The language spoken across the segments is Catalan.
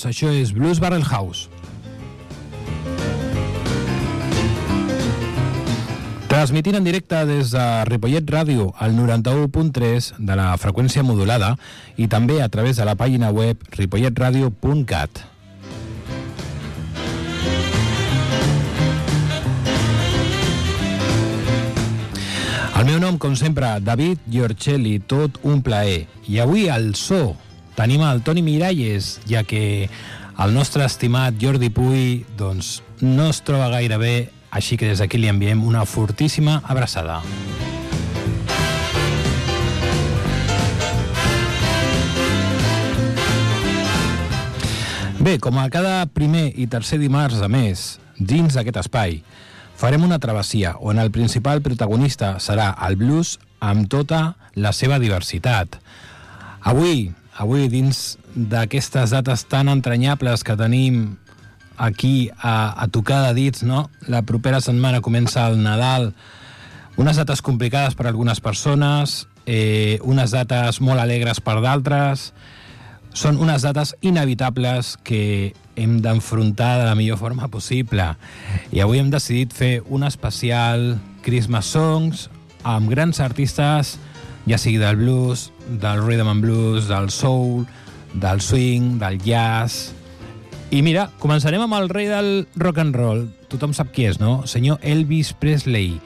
Benvinguts. Això és Blues Barrel House. Transmitint en directe des de Ripollet Ràdio al 91.3 de la freqüència modulada i també a través de la pàgina web ripolletradio.cat. El meu nom, com sempre, David Giorcelli, tot un plaer. I avui al so tenim el Toni Miralles, ja que el nostre estimat Jordi Puy doncs, no es troba gaire bé, així que des d'aquí li enviem una fortíssima abraçada. Bé, com a cada primer i tercer dimarts de mes, dins d'aquest espai, farem una travessia on el principal protagonista serà el blues amb tota la seva diversitat. Avui, avui dins d'aquestes dates tan entranyables que tenim aquí a, a tocar de dits, no? La propera setmana comença el Nadal, unes dates complicades per a algunes persones, eh, unes dates molt alegres per d'altres, són unes dates inevitables que hem d'enfrontar de la millor forma possible. I avui hem decidit fer un especial Christmas Songs amb grans artistes, ja sigui del blues, del rhythm and blues, del soul, del swing, del jazz... I mira, començarem amb el rei del rock and roll. Tothom sap qui és, no? Senyor Elvis Presley,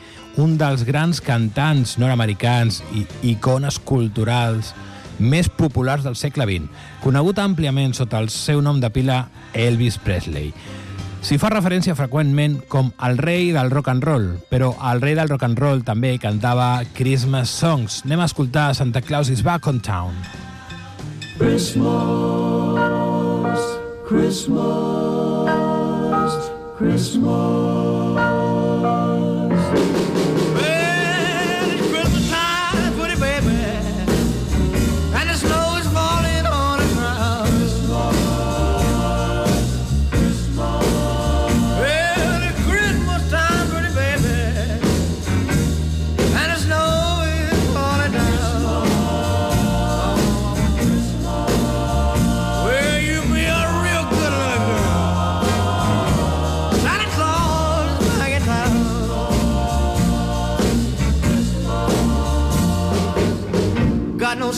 un dels grans cantants nord-americans i icones culturals més populars del segle XX, conegut àmpliament sota el seu nom de pila Elvis Presley. S'hi fa referència freqüentment com el rei del rock and roll, però el rei del rock and roll també cantava Christmas songs. Anem a escoltar Santa Claus is Back on Town. Christmas, Christmas, Christmas.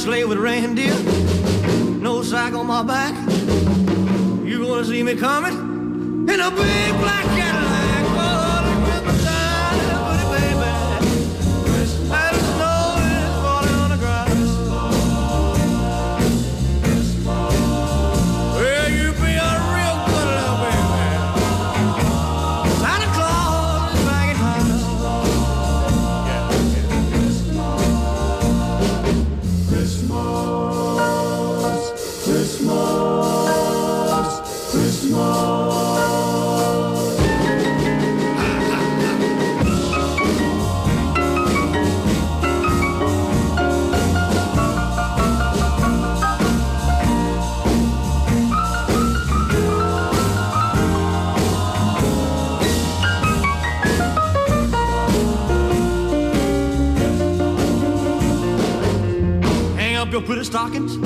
Sleigh with reindeer, no sack on my back. You gonna see me coming in a big black Cadillac. Stockings.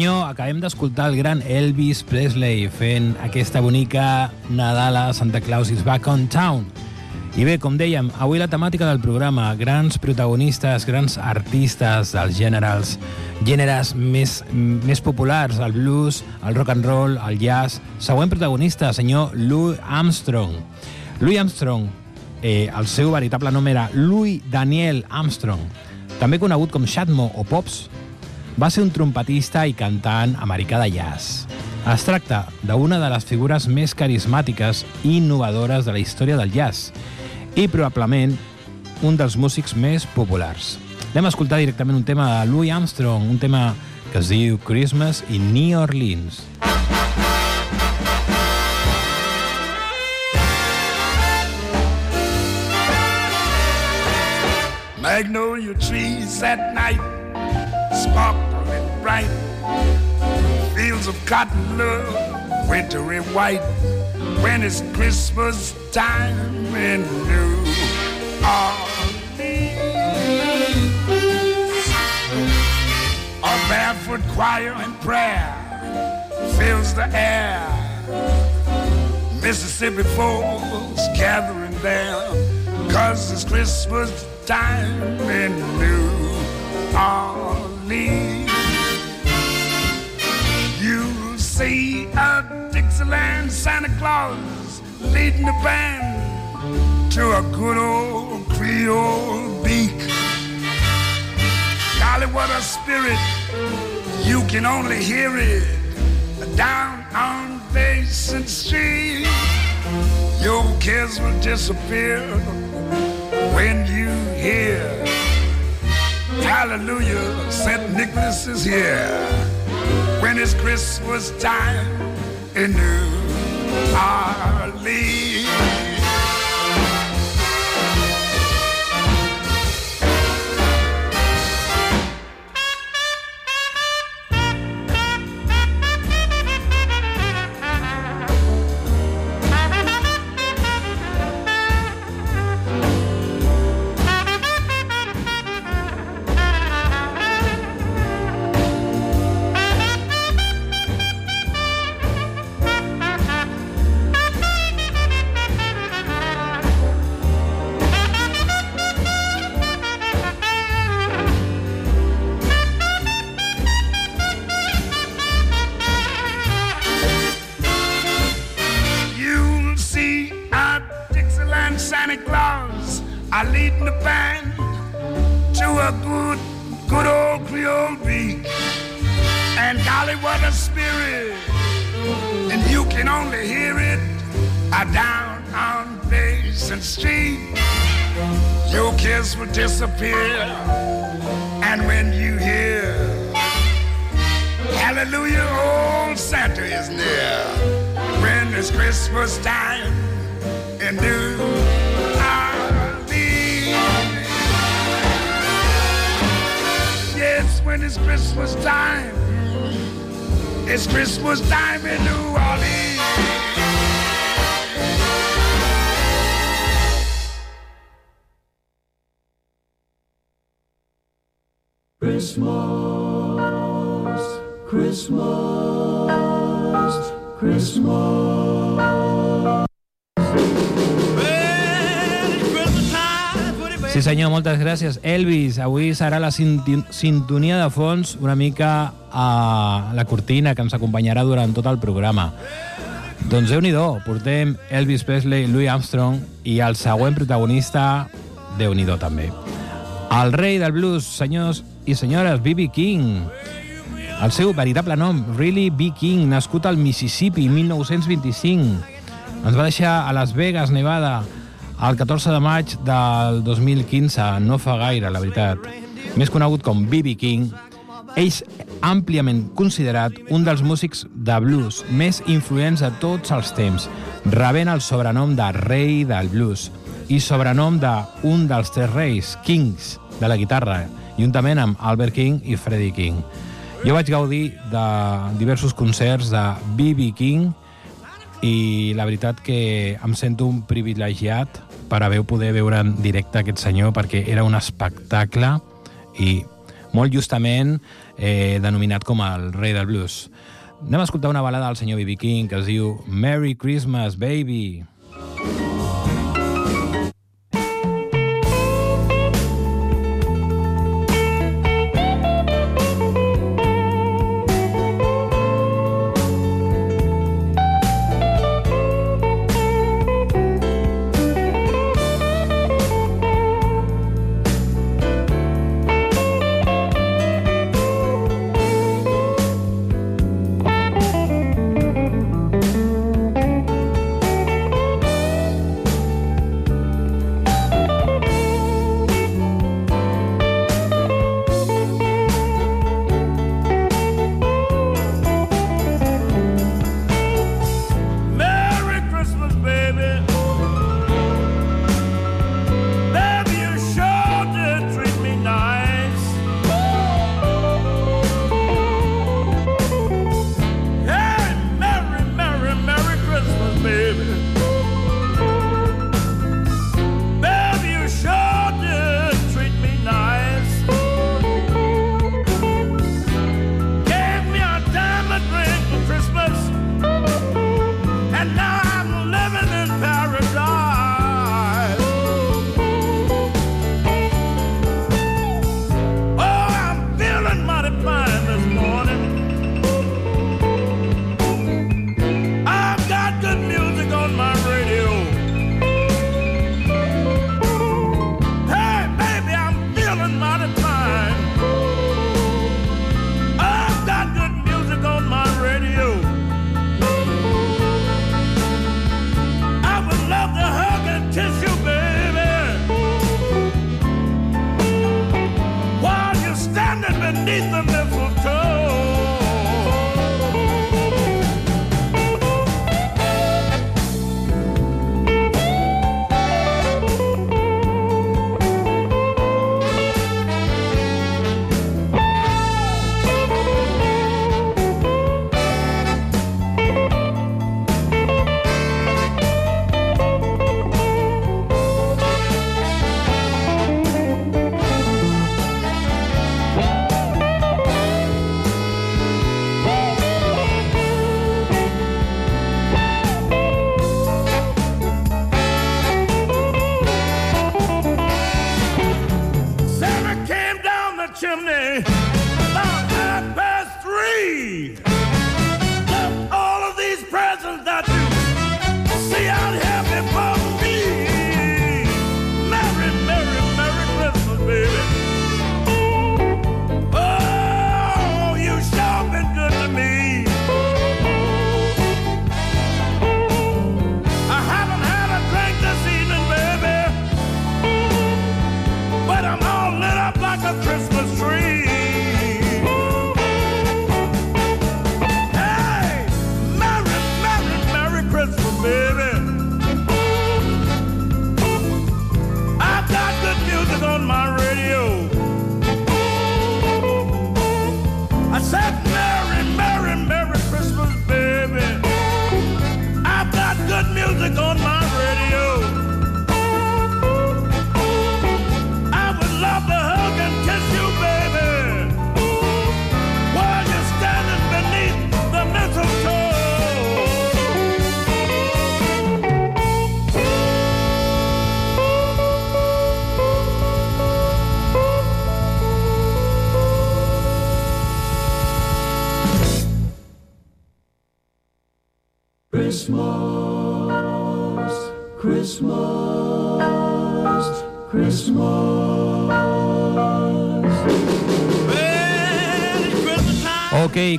Senyor, acabem d'escoltar el gran Elvis Presley fent aquesta bonica Nadala Santa Claus is back on town. I bé, com dèiem, avui la temàtica del programa, grans protagonistes, grans artistes dels gèneres, gèneres més, més populars, el blues, el rock and roll, el jazz. Següent protagonista, senyor Louis Armstrong. Louis Armstrong, eh, el seu veritable nom era Louis Daniel Armstrong, també conegut com Shatmo o Pops, va ser un trompetista i cantant americà de jazz. Es tracta d'una de les figures més carismàtiques i innovadores de la història del jazz i probablement un dels músics més populars. Anem a escoltar directament un tema de Louis Armstrong, un tema que es diu Christmas in New Orleans. Magnolia trees at night sparkle and bright. Fields of cotton love, wintry white. When it's Christmas time in New Orleans, a barefoot choir and prayer fills the air. Mississippi folks gathering there, cause it's Christmas time in New Orleans. See a Dixieland Santa Claus leading the band to a good old Creole beak. Golly, what a spirit! You can only hear it down on Basin Street. Your cares will disappear when you hear Hallelujah, St. Nicholas is here. When it's Christmas time in New Orleans. New Orleans. Christmas, Christmas, Christmas. Sí senyor, moltes gràcies. Elvis, avui serà la sintonia de fons una mica a la cortina que ens acompanyarà durant tot el programa. Doncs déu nhi portem Elvis Presley, Louis Armstrong i el següent protagonista, déu nhi també. El rei del blues, senyors i senyores, B.B. King. El seu veritable nom, Really B. King, nascut al Mississippi 1925. Ens va deixar a Las Vegas, Nevada, el 14 de maig del 2015, no fa gaire, la veritat. Més conegut com B.B. King, és àmpliament considerat un dels músics de blues més influents de tots els temps, rebent el sobrenom de rei del blues i sobrenom de un dels tres reis, Kings, de la guitarra, juntament amb Albert King i Freddie King. Jo vaig gaudir de diversos concerts de B.B. King i la veritat que em sento un privilegiat per haver poder veure en directe aquest senyor perquè era un espectacle i molt justament eh, denominat com el rei del blues. Anem a escoltar una balada del senyor B.B. King que es diu Merry Christmas, baby. standing beneath the mistletoe.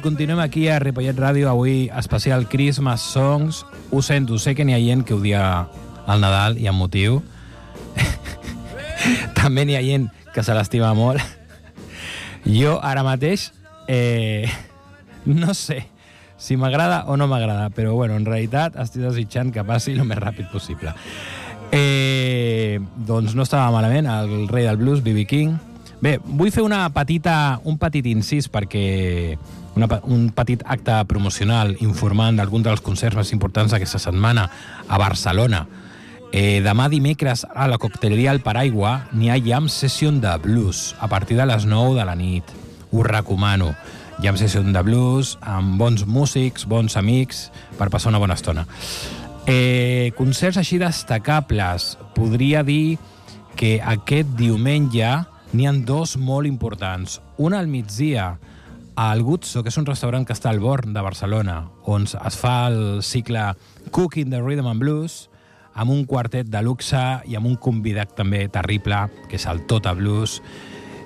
Continuem aquí a Ripollet Ràdio, avui especial Christmas Songs. Ho sento, sé que n'hi ha gent que odia el Nadal i amb motiu. També n'hi ha gent que se l'estima molt. Jo ara mateix eh, no sé si m'agrada o no m'agrada, però bueno, en realitat estic desitjant que passi el més ràpid possible. Eh, doncs no estava malament, el rei del blues, B.B. King. Bé, vull fer una petita, un petit incís perquè una, un petit acte promocional informant d'algun dels concerts més importants d'aquesta setmana a Barcelona. Eh, demà dimecres a la cocteleria El Paraigua n'hi ha jam session de blues a partir de les 9 de la nit. Us recomano. Jam session de blues amb bons músics, bons amics, per passar una bona estona. Eh, concerts així destacables. Podria dir que aquest diumenge n'hi han dos molt importants. Un al migdia, al Guzzo, que és un restaurant que està al Born de Barcelona, on es fa el cicle Cooking the Rhythm and Blues, amb un quartet de luxe i amb un convidat també terrible, que és el Tota Blues,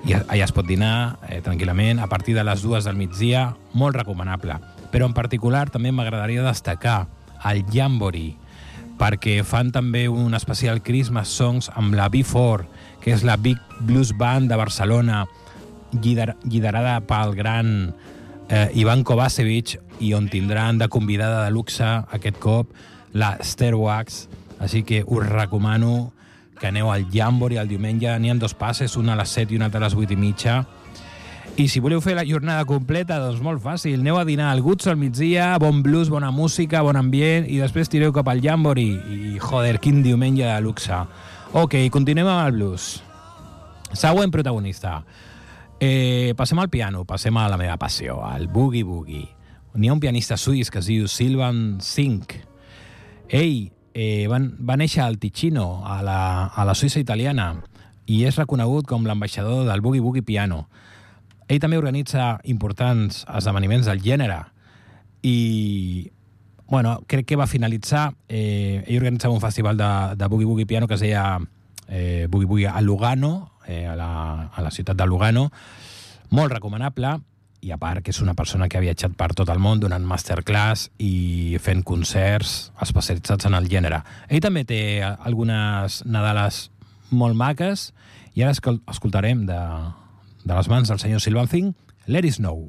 i allà es pot dinar eh, tranquil·lament a partir de les dues del migdia, molt recomanable. Però en particular també m'agradaria destacar el Jamboree, perquè fan també un especial Christmas Songs amb la B4, que és la Big Blues Band de Barcelona, lider liderada pel gran eh, Ivan Kovacevic i on tindran de convidada de luxe aquest cop la Stairwax, així que us recomano que aneu al Jamboree el diumenge, n'hi ha dos passes, una a les 7 i una a les 8 i mitja. I si voleu fer la jornada completa, doncs molt fàcil. Aneu a dinar al Guts al migdia, bon blues, bona música, bon ambient, i després tireu cap al Jamboree. I, joder, quin diumenge de luxe. Ok, continuem amb el blues. Següent protagonista. Eh, passem al piano, passem a la meva passió, al boogie boogie. N'hi ha un pianista suís que es diu Silvan Sink. Ell eh, van, va néixer al Ticino, a la, a la Suïssa italiana, i és reconegut com l'ambaixador del boogie boogie piano. Ell també organitza importants esdeveniments del gènere i bueno, crec que va finalitzar eh, ell organitzava un festival de, de boogie boogie piano que es deia eh, boogie boogie a Lugano eh, a, la, a la ciutat de Lugano molt recomanable i a part que és una persona que ha viatjat per tot el món donant masterclass i fent concerts especialitzats en el gènere. Ell també té algunes Nadales molt maques i ara escol escoltarem de, de les mans del senyor Silvan Thing Let It Snow.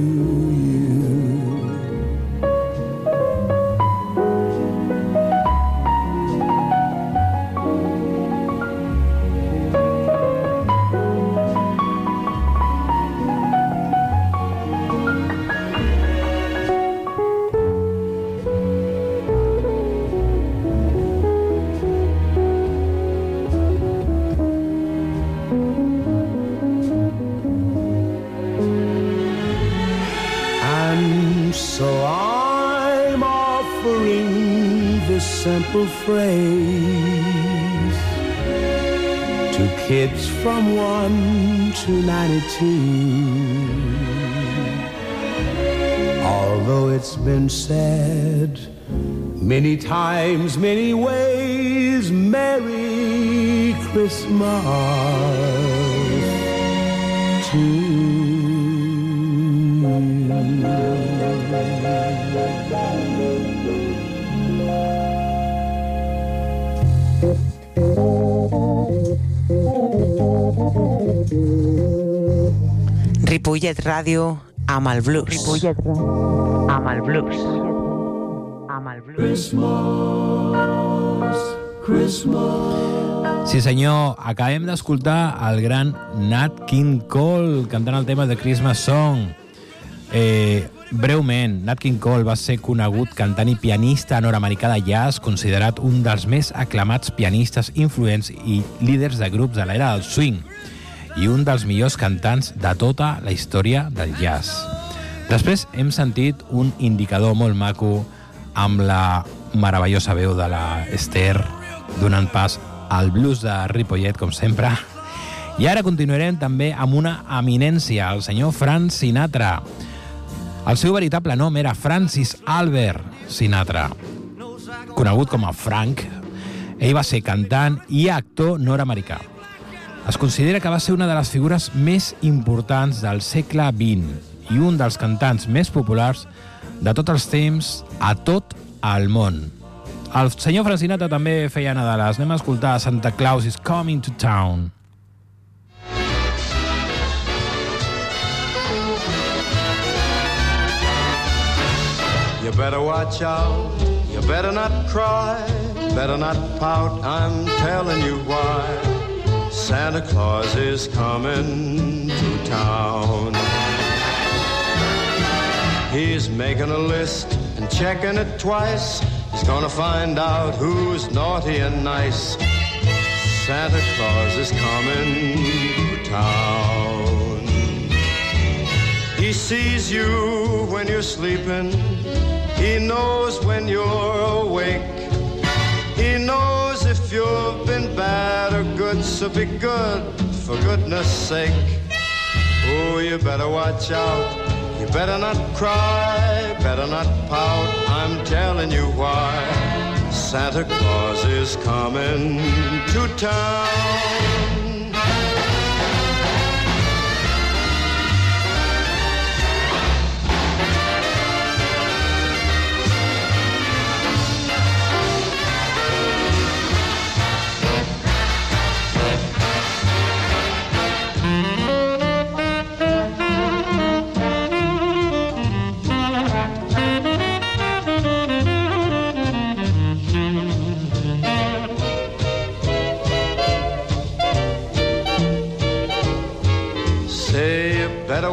1 to 92. Although it's been said many times, many ways, Merry Christmas Ripollet Ràdio amb el blues. Ripollet amb el blues. Amb el blues. Sí senyor, acabem d'escoltar el gran Nat King Cole cantant el tema de Christmas Song. Eh, breument, Nat King Cole va ser conegut cantant i pianista nord-americà de jazz, considerat un dels més aclamats pianistes influents i líders de grups de l'era del swing i un dels millors cantants de tota la història del jazz. Després hem sentit un indicador molt maco amb la meravellosa veu de la Esther donant pas al blues de Ripollet, com sempre. I ara continuarem també amb una eminència, el senyor Frank Sinatra. El seu veritable nom era Francis Albert Sinatra, conegut com a Frank. Ell va ser cantant i actor nord-americà. Es considera que va ser una de les figures més importants del segle XX i un dels cantants més populars de tots els temps a tot el món. El senyor Francinata també feia Nadales. Anem a escoltar Santa Claus is Coming to Town. You better watch out, you better not cry, better not pout, I'm telling you why. Santa Claus is coming to town. He's making a list and checking it twice. He's gonna find out who's naughty and nice. Santa Claus is coming to town. He sees you when you're sleeping. He knows when you're awake. So be good for goodness sake. Oh, you better watch out. You better not cry, better not pout. I'm telling you why. Santa Claus is coming to town.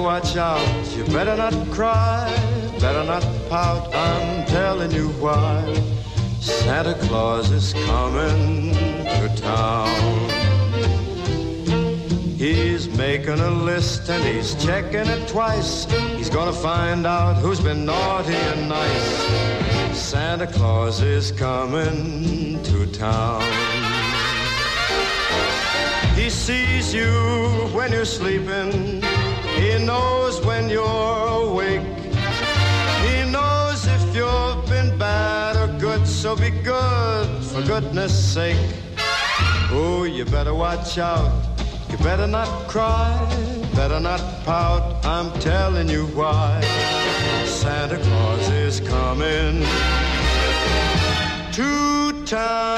Watch out, you better not cry, better not pout, I'm telling you why. Santa Claus is coming to town. He's making a list and he's checking it twice. He's gonna find out who's been naughty and nice. Santa Claus is coming to town. He sees you when you're sleeping. He knows when you're awake. He knows if you've been bad or good, so be good for goodness sake. Oh, you better watch out. You better not cry, better not pout. I'm telling you why. Santa Claus is coming to town.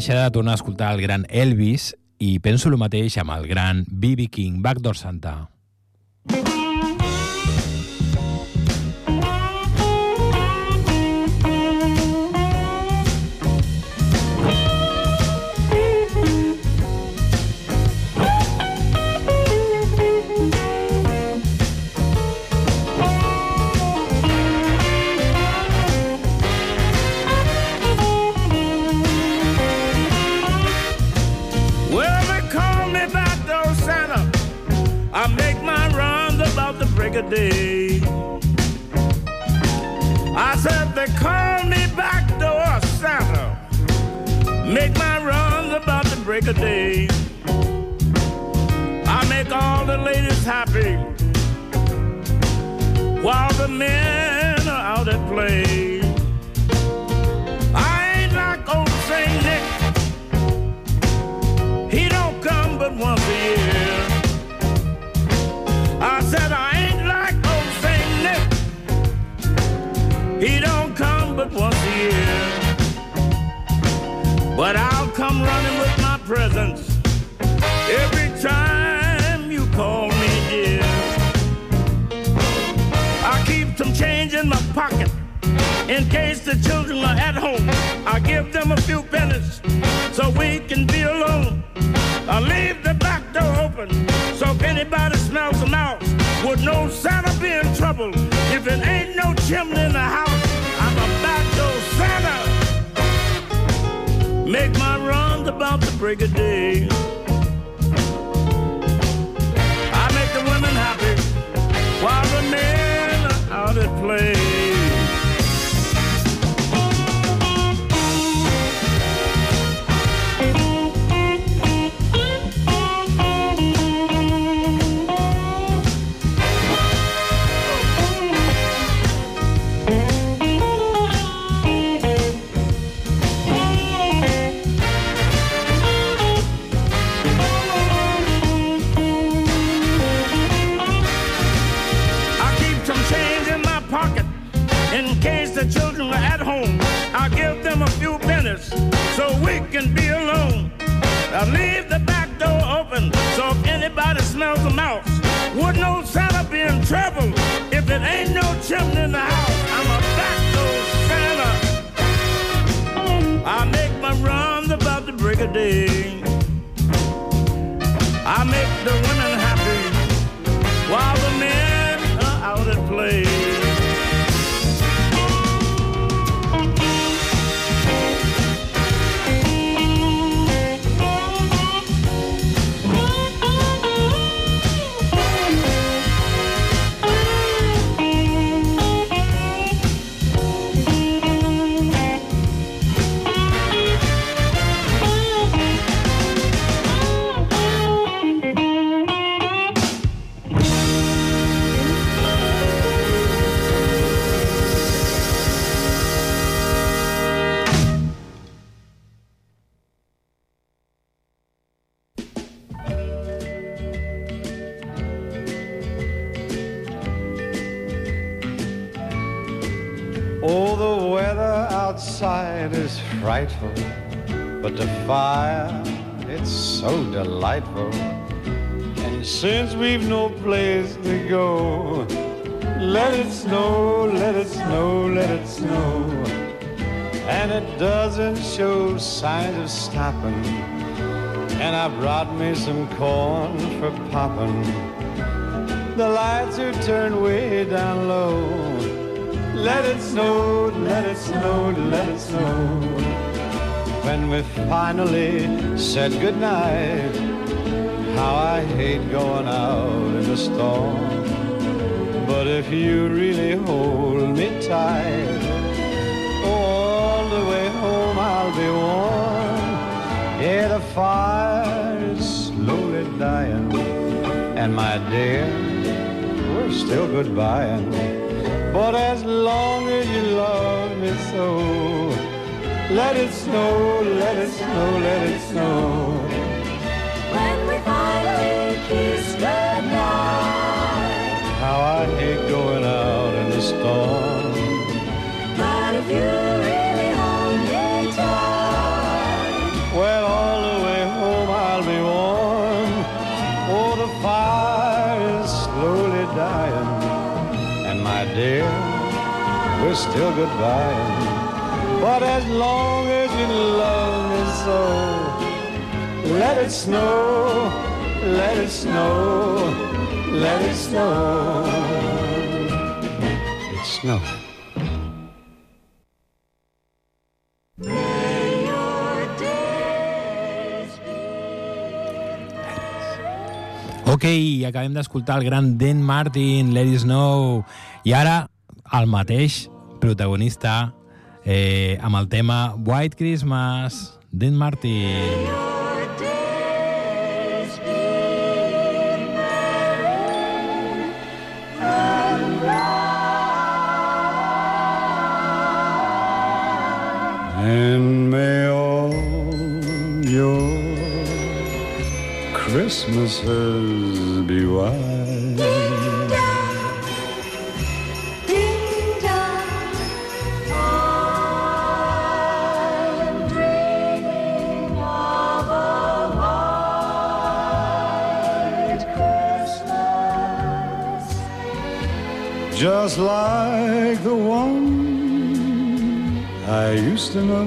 No podíem deixar de tornar a escoltar el gran Elvis i penso el mateix amb el gran B.B. King, Backdoor Santa. i said i ain't like home he don't come But I'll come running with my presents every time you call me dear. I keep some change in my pocket in case the children are at home. I give them a few pennies so we can be alone. I leave the back door open so if anybody smells a mouse would know Santa be in trouble. If it ain't no chimney in the house, I'm a back door Santa. Make my runs about the break of day. I leave the back door open so if anybody smells a mouse, would know Santa be in trouble if it ain't no chimney in the house. I'm a back door Santa. I make my runs about the break of day. I make the women no place to go, let it snow, let it snow, let it snow. And it doesn't show signs of stopping. And I brought me some corn for popping. The lights are turned way down low. Let it snow, let it snow, let it snow. When we finally said goodnight, how I hate going out in the storm. But if you really hold me tight, all the way home I'll be warm. Yeah, the fire is slowly dying, and my dear, we're still goodbying. But as long as you love me so, let it snow, let it snow, let it snow. We're you really home yet all Well all the way home I'll be one Or oh, the fires slowly dying. And my dear was still goodbying. But as long as you love me so, let it snow, let it snow, let it snow. Your days Ok, acabem d'escoltar el gran Dan Martin, Let It Snow, i ara el mateix protagonista eh, amb el tema White Christmas, Dan Martin. your just like the one I used to know.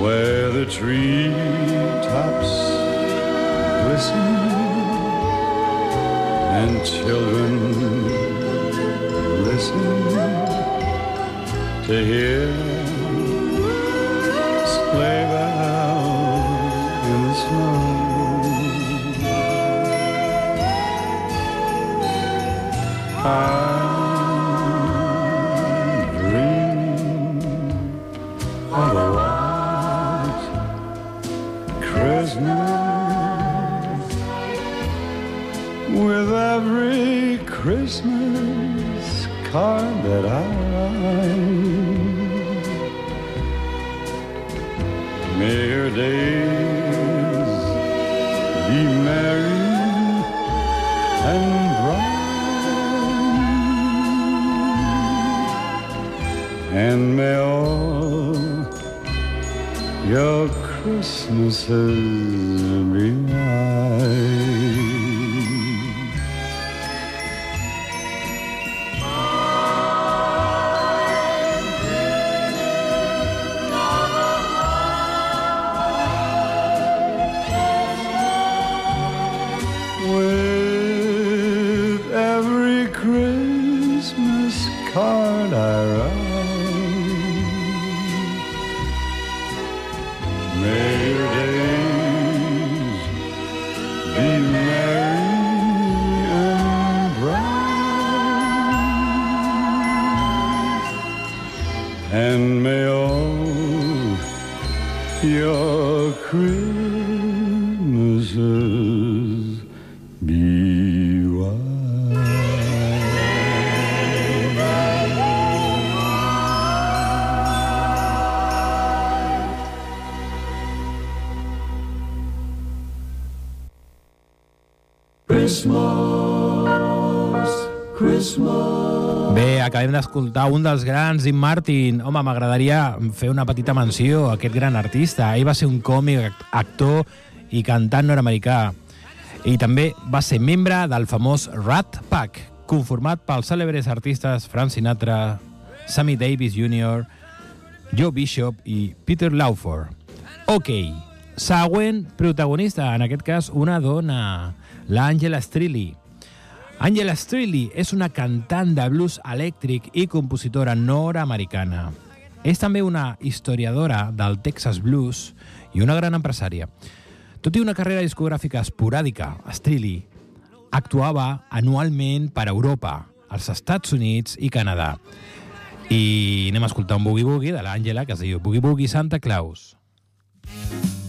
Where the treetops glisten and children listen to hear I'm dreaming of a white Christmas with every Christmas card that I Christmases be white. With acabem d'escoltar un dels grans, Jim Martin. Home, m'agradaria fer una petita menció a aquest gran artista. Ell va ser un còmic, actor i cantant nord-americà. I també va ser membre del famós Rat Pack, conformat pels cèlebres artistes Frank Sinatra, Sammy Davis Jr., Joe Bishop i Peter Lawford. Ok, següent protagonista, en aquest cas una dona, l'Àngela Strilly. Angela Strilly és una cantant de blues elèctric i compositora nord-americana. És també una historiadora del Texas Blues i una gran empresària. Tot i una carrera discogràfica esporàdica, Strilly actuava anualment per Europa, als Estats Units i Canadà. I anem a escoltar un boogie-boogie de l'Àngela que es diu Boogie Boogie Santa Claus. Well,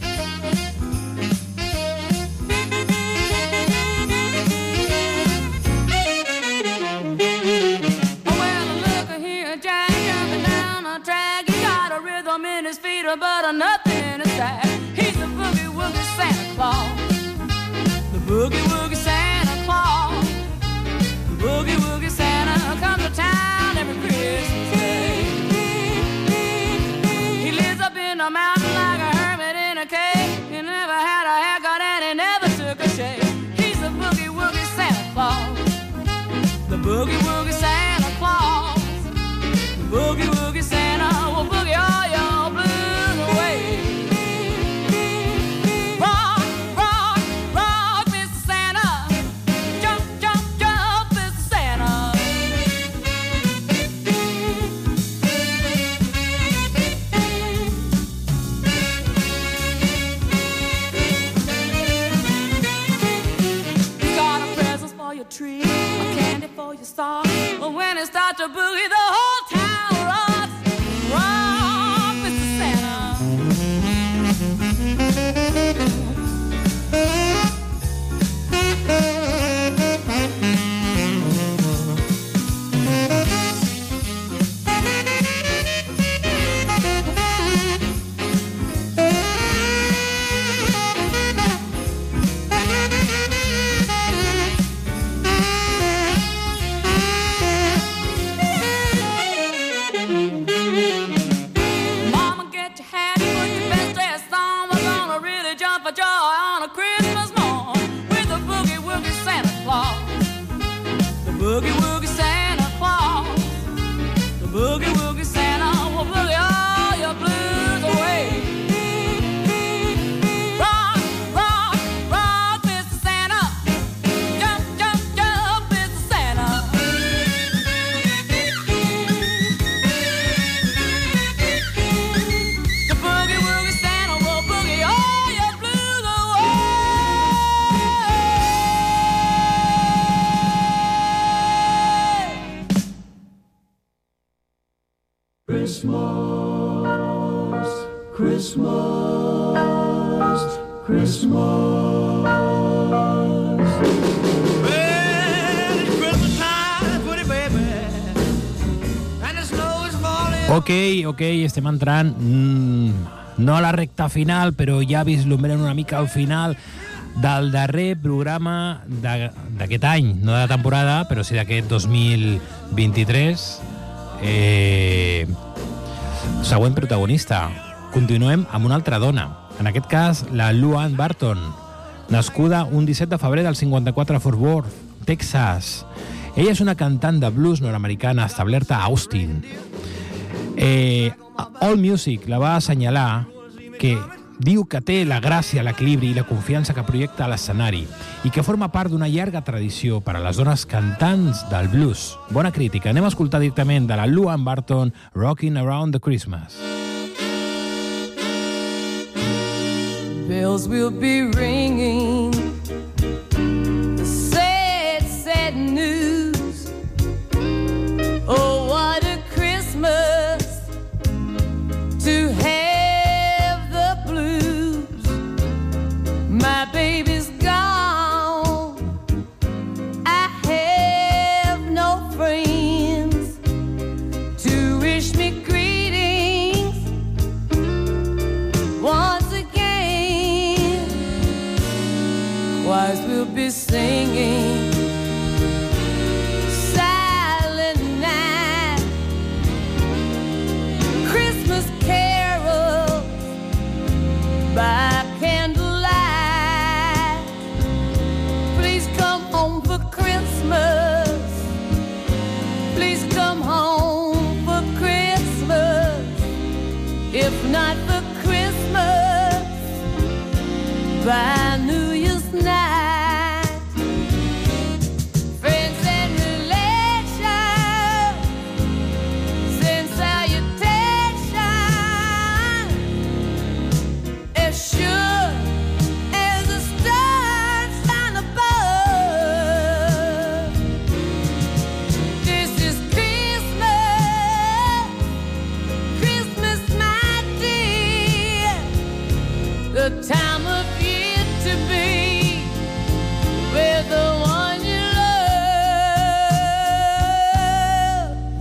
Ok, estem entrant mm, no a la recta final, però ja vislumbrem una mica al final del darrer programa d'aquest any, no de la temporada, però sí d'aquest 2023. Eh, següent protagonista. Continuem amb una altra dona. En aquest cas, la Luann Barton, nascuda un 17 de febrer del 54 a Fort Worth, Texas. Ella és una cantant de blues nord-americana establerta a Austin. Eh, All Music la va assenyalar que diu que té la gràcia, l'equilibri i la confiança que projecta a l'escenari i que forma part d'una llarga tradició per a les dones cantants del blues. Bona crítica. Anem a escoltar directament de la Luann Barton Rocking Around the Christmas. bells will be ringing.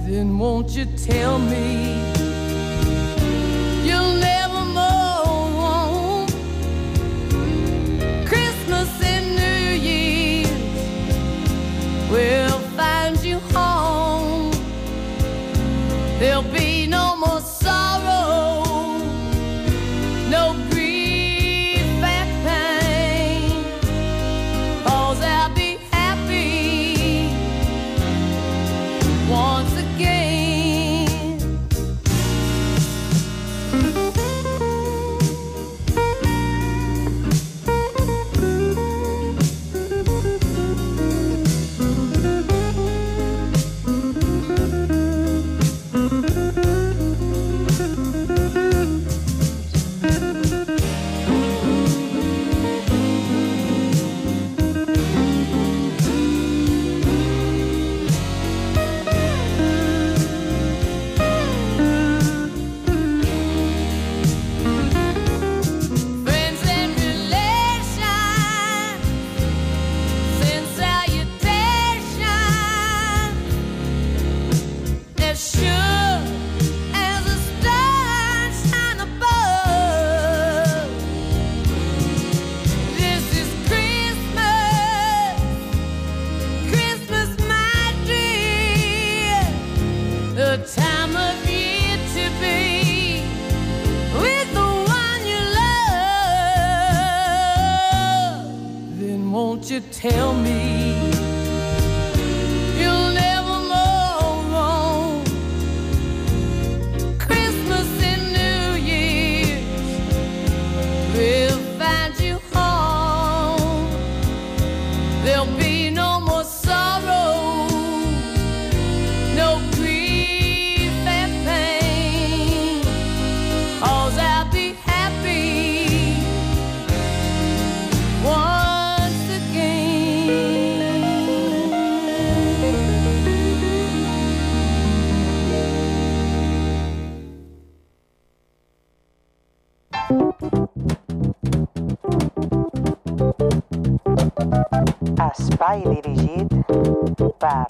Then won't you tell me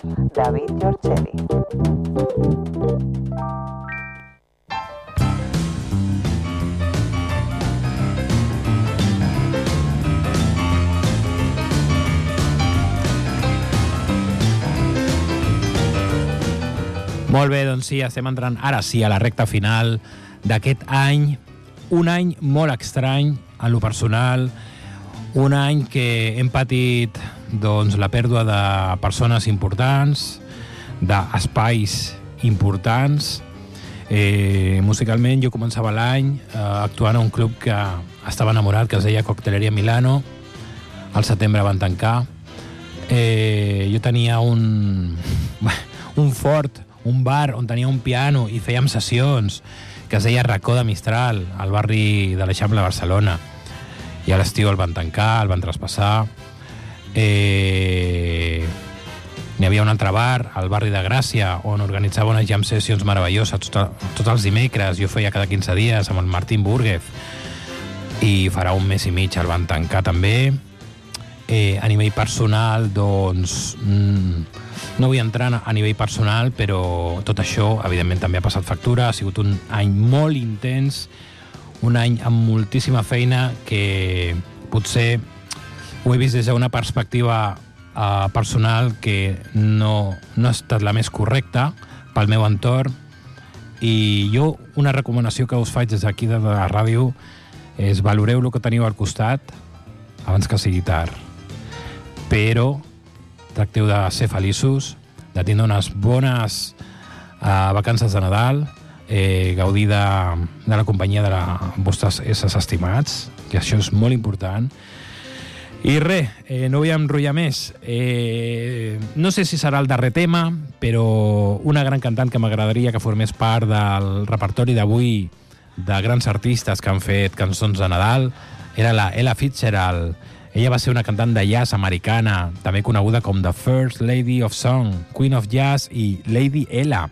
David Giorgeli. Molt bé, doncs sí, estem entrant ara sí a la recta final d'aquest any, un any molt estrany en lo personal, un any que hem patit doncs, la pèrdua de persones importants, d'espais importants. Eh, musicalment jo començava l'any eh, actuant a un club que estava enamorat, que es deia Cocteleria Milano. Al setembre van tancar. Eh, jo tenia un, un fort, un bar on tenia un piano i fèiem sessions que es deia Racó de Mistral, al barri de l'Eixample de Barcelona. I a l'estiu el van tancar, el van traspassar. Eh, N'hi havia un altre bar, al barri de Gràcia, on organitzava unes jam sessions meravelloses tots, tots els dimecres. Jo feia cada 15 dies amb el Martín Burguez. I farà un mes i mig el van tancar també. Eh, a nivell personal, doncs... Mm, no vull entrar a nivell personal, però tot això, evidentment, també ha passat factura. Ha sigut un any molt intens, un any amb moltíssima feina que potser ho he vist des d'una perspectiva uh, personal que no, no ha estat la més correcta pel meu entorn. I jo una recomanació que us faig des d'aquí de la ràdio és valoreu el que teniu al costat abans que sigui tard. Però tracteu de ser feliços de tindre unes bones uh, vacances de Nadal eh, gaudir de, de la companyia de la, vostres éssers estimats que això és molt important i res, eh, no vull enrotllar més. Eh, no sé si serà el darrer tema, però una gran cantant que m'agradaria que formés part del repertori d'avui de grans artistes que han fet cançons de Nadal era la Ella Fitzgerald. Ella va ser una cantant de jazz americana, també coneguda com The First Lady of Song, Queen of Jazz i Lady Ella.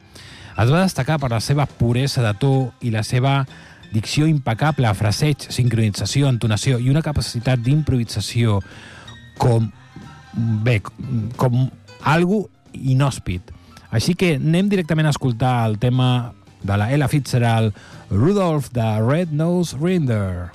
Es va destacar per la seva puresa de to i la seva dicció impecable, fraseig, sincronització, entonació i una capacitat d'improvisació com, bé, com algo inhòspit. Així que anem directament a escoltar el tema de la Ella Fitzgerald, Rudolph de Red Nose Reindeer.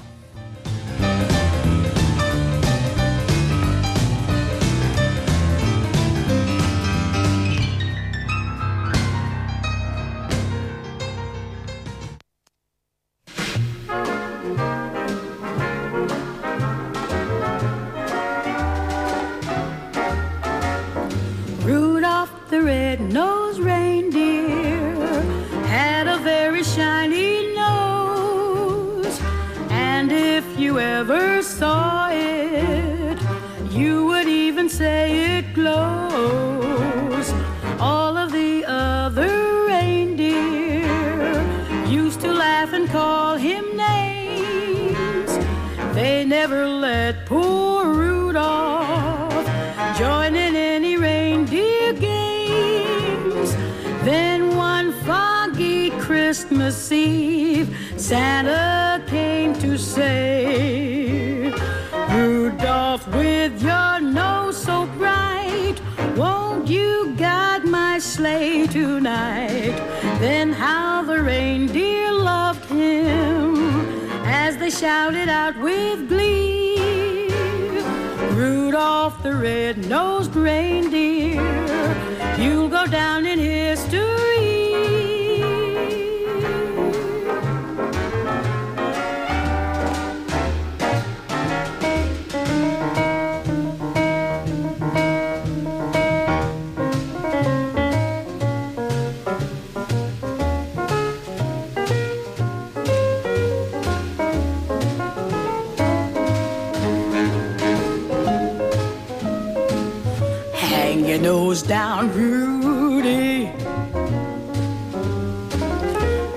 Your nose down, Rudy.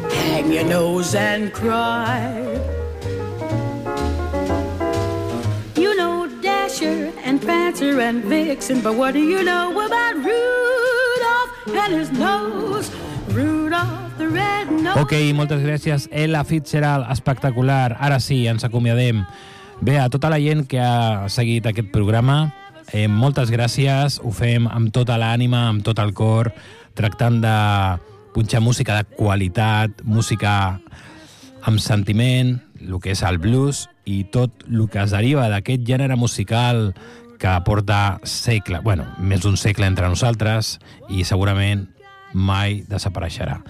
Hang your nose and cry. You know Dasher and Prancer and Vixen, but what do you know about Rudolph and his nose? Rudolph the red nose. Ok, moltes gràcies. Ella Fitzgerald, espectacular. Ara sí, ens acomiadem. Bé, a tota la gent que ha seguit aquest programa, Eh, moltes gràcies, ho fem amb tota l'ànima, amb tot el cor, tractant de punxar música de qualitat, música amb sentiment, el que és el blues i tot el que es deriva d'aquest gènere musical que porta segle, bueno, més d'un segle entre nosaltres i segurament mai desapareixerà.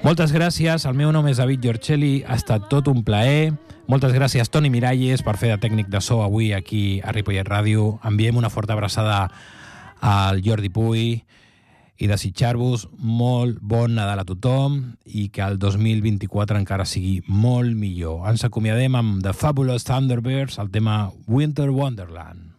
Moltes gràcies, el meu nom és David Giorcelli, ha estat tot un plaer. Moltes gràcies, Toni Miralles, per fer de tècnic de so avui aquí a Ripollet Ràdio. Enviem una forta abraçada al Jordi Puy i desitjar-vos molt bon Nadal a tothom i que el 2024 encara sigui molt millor. Ens acomiadem amb The Fabulous Thunderbirds, el tema Winter Wonderland.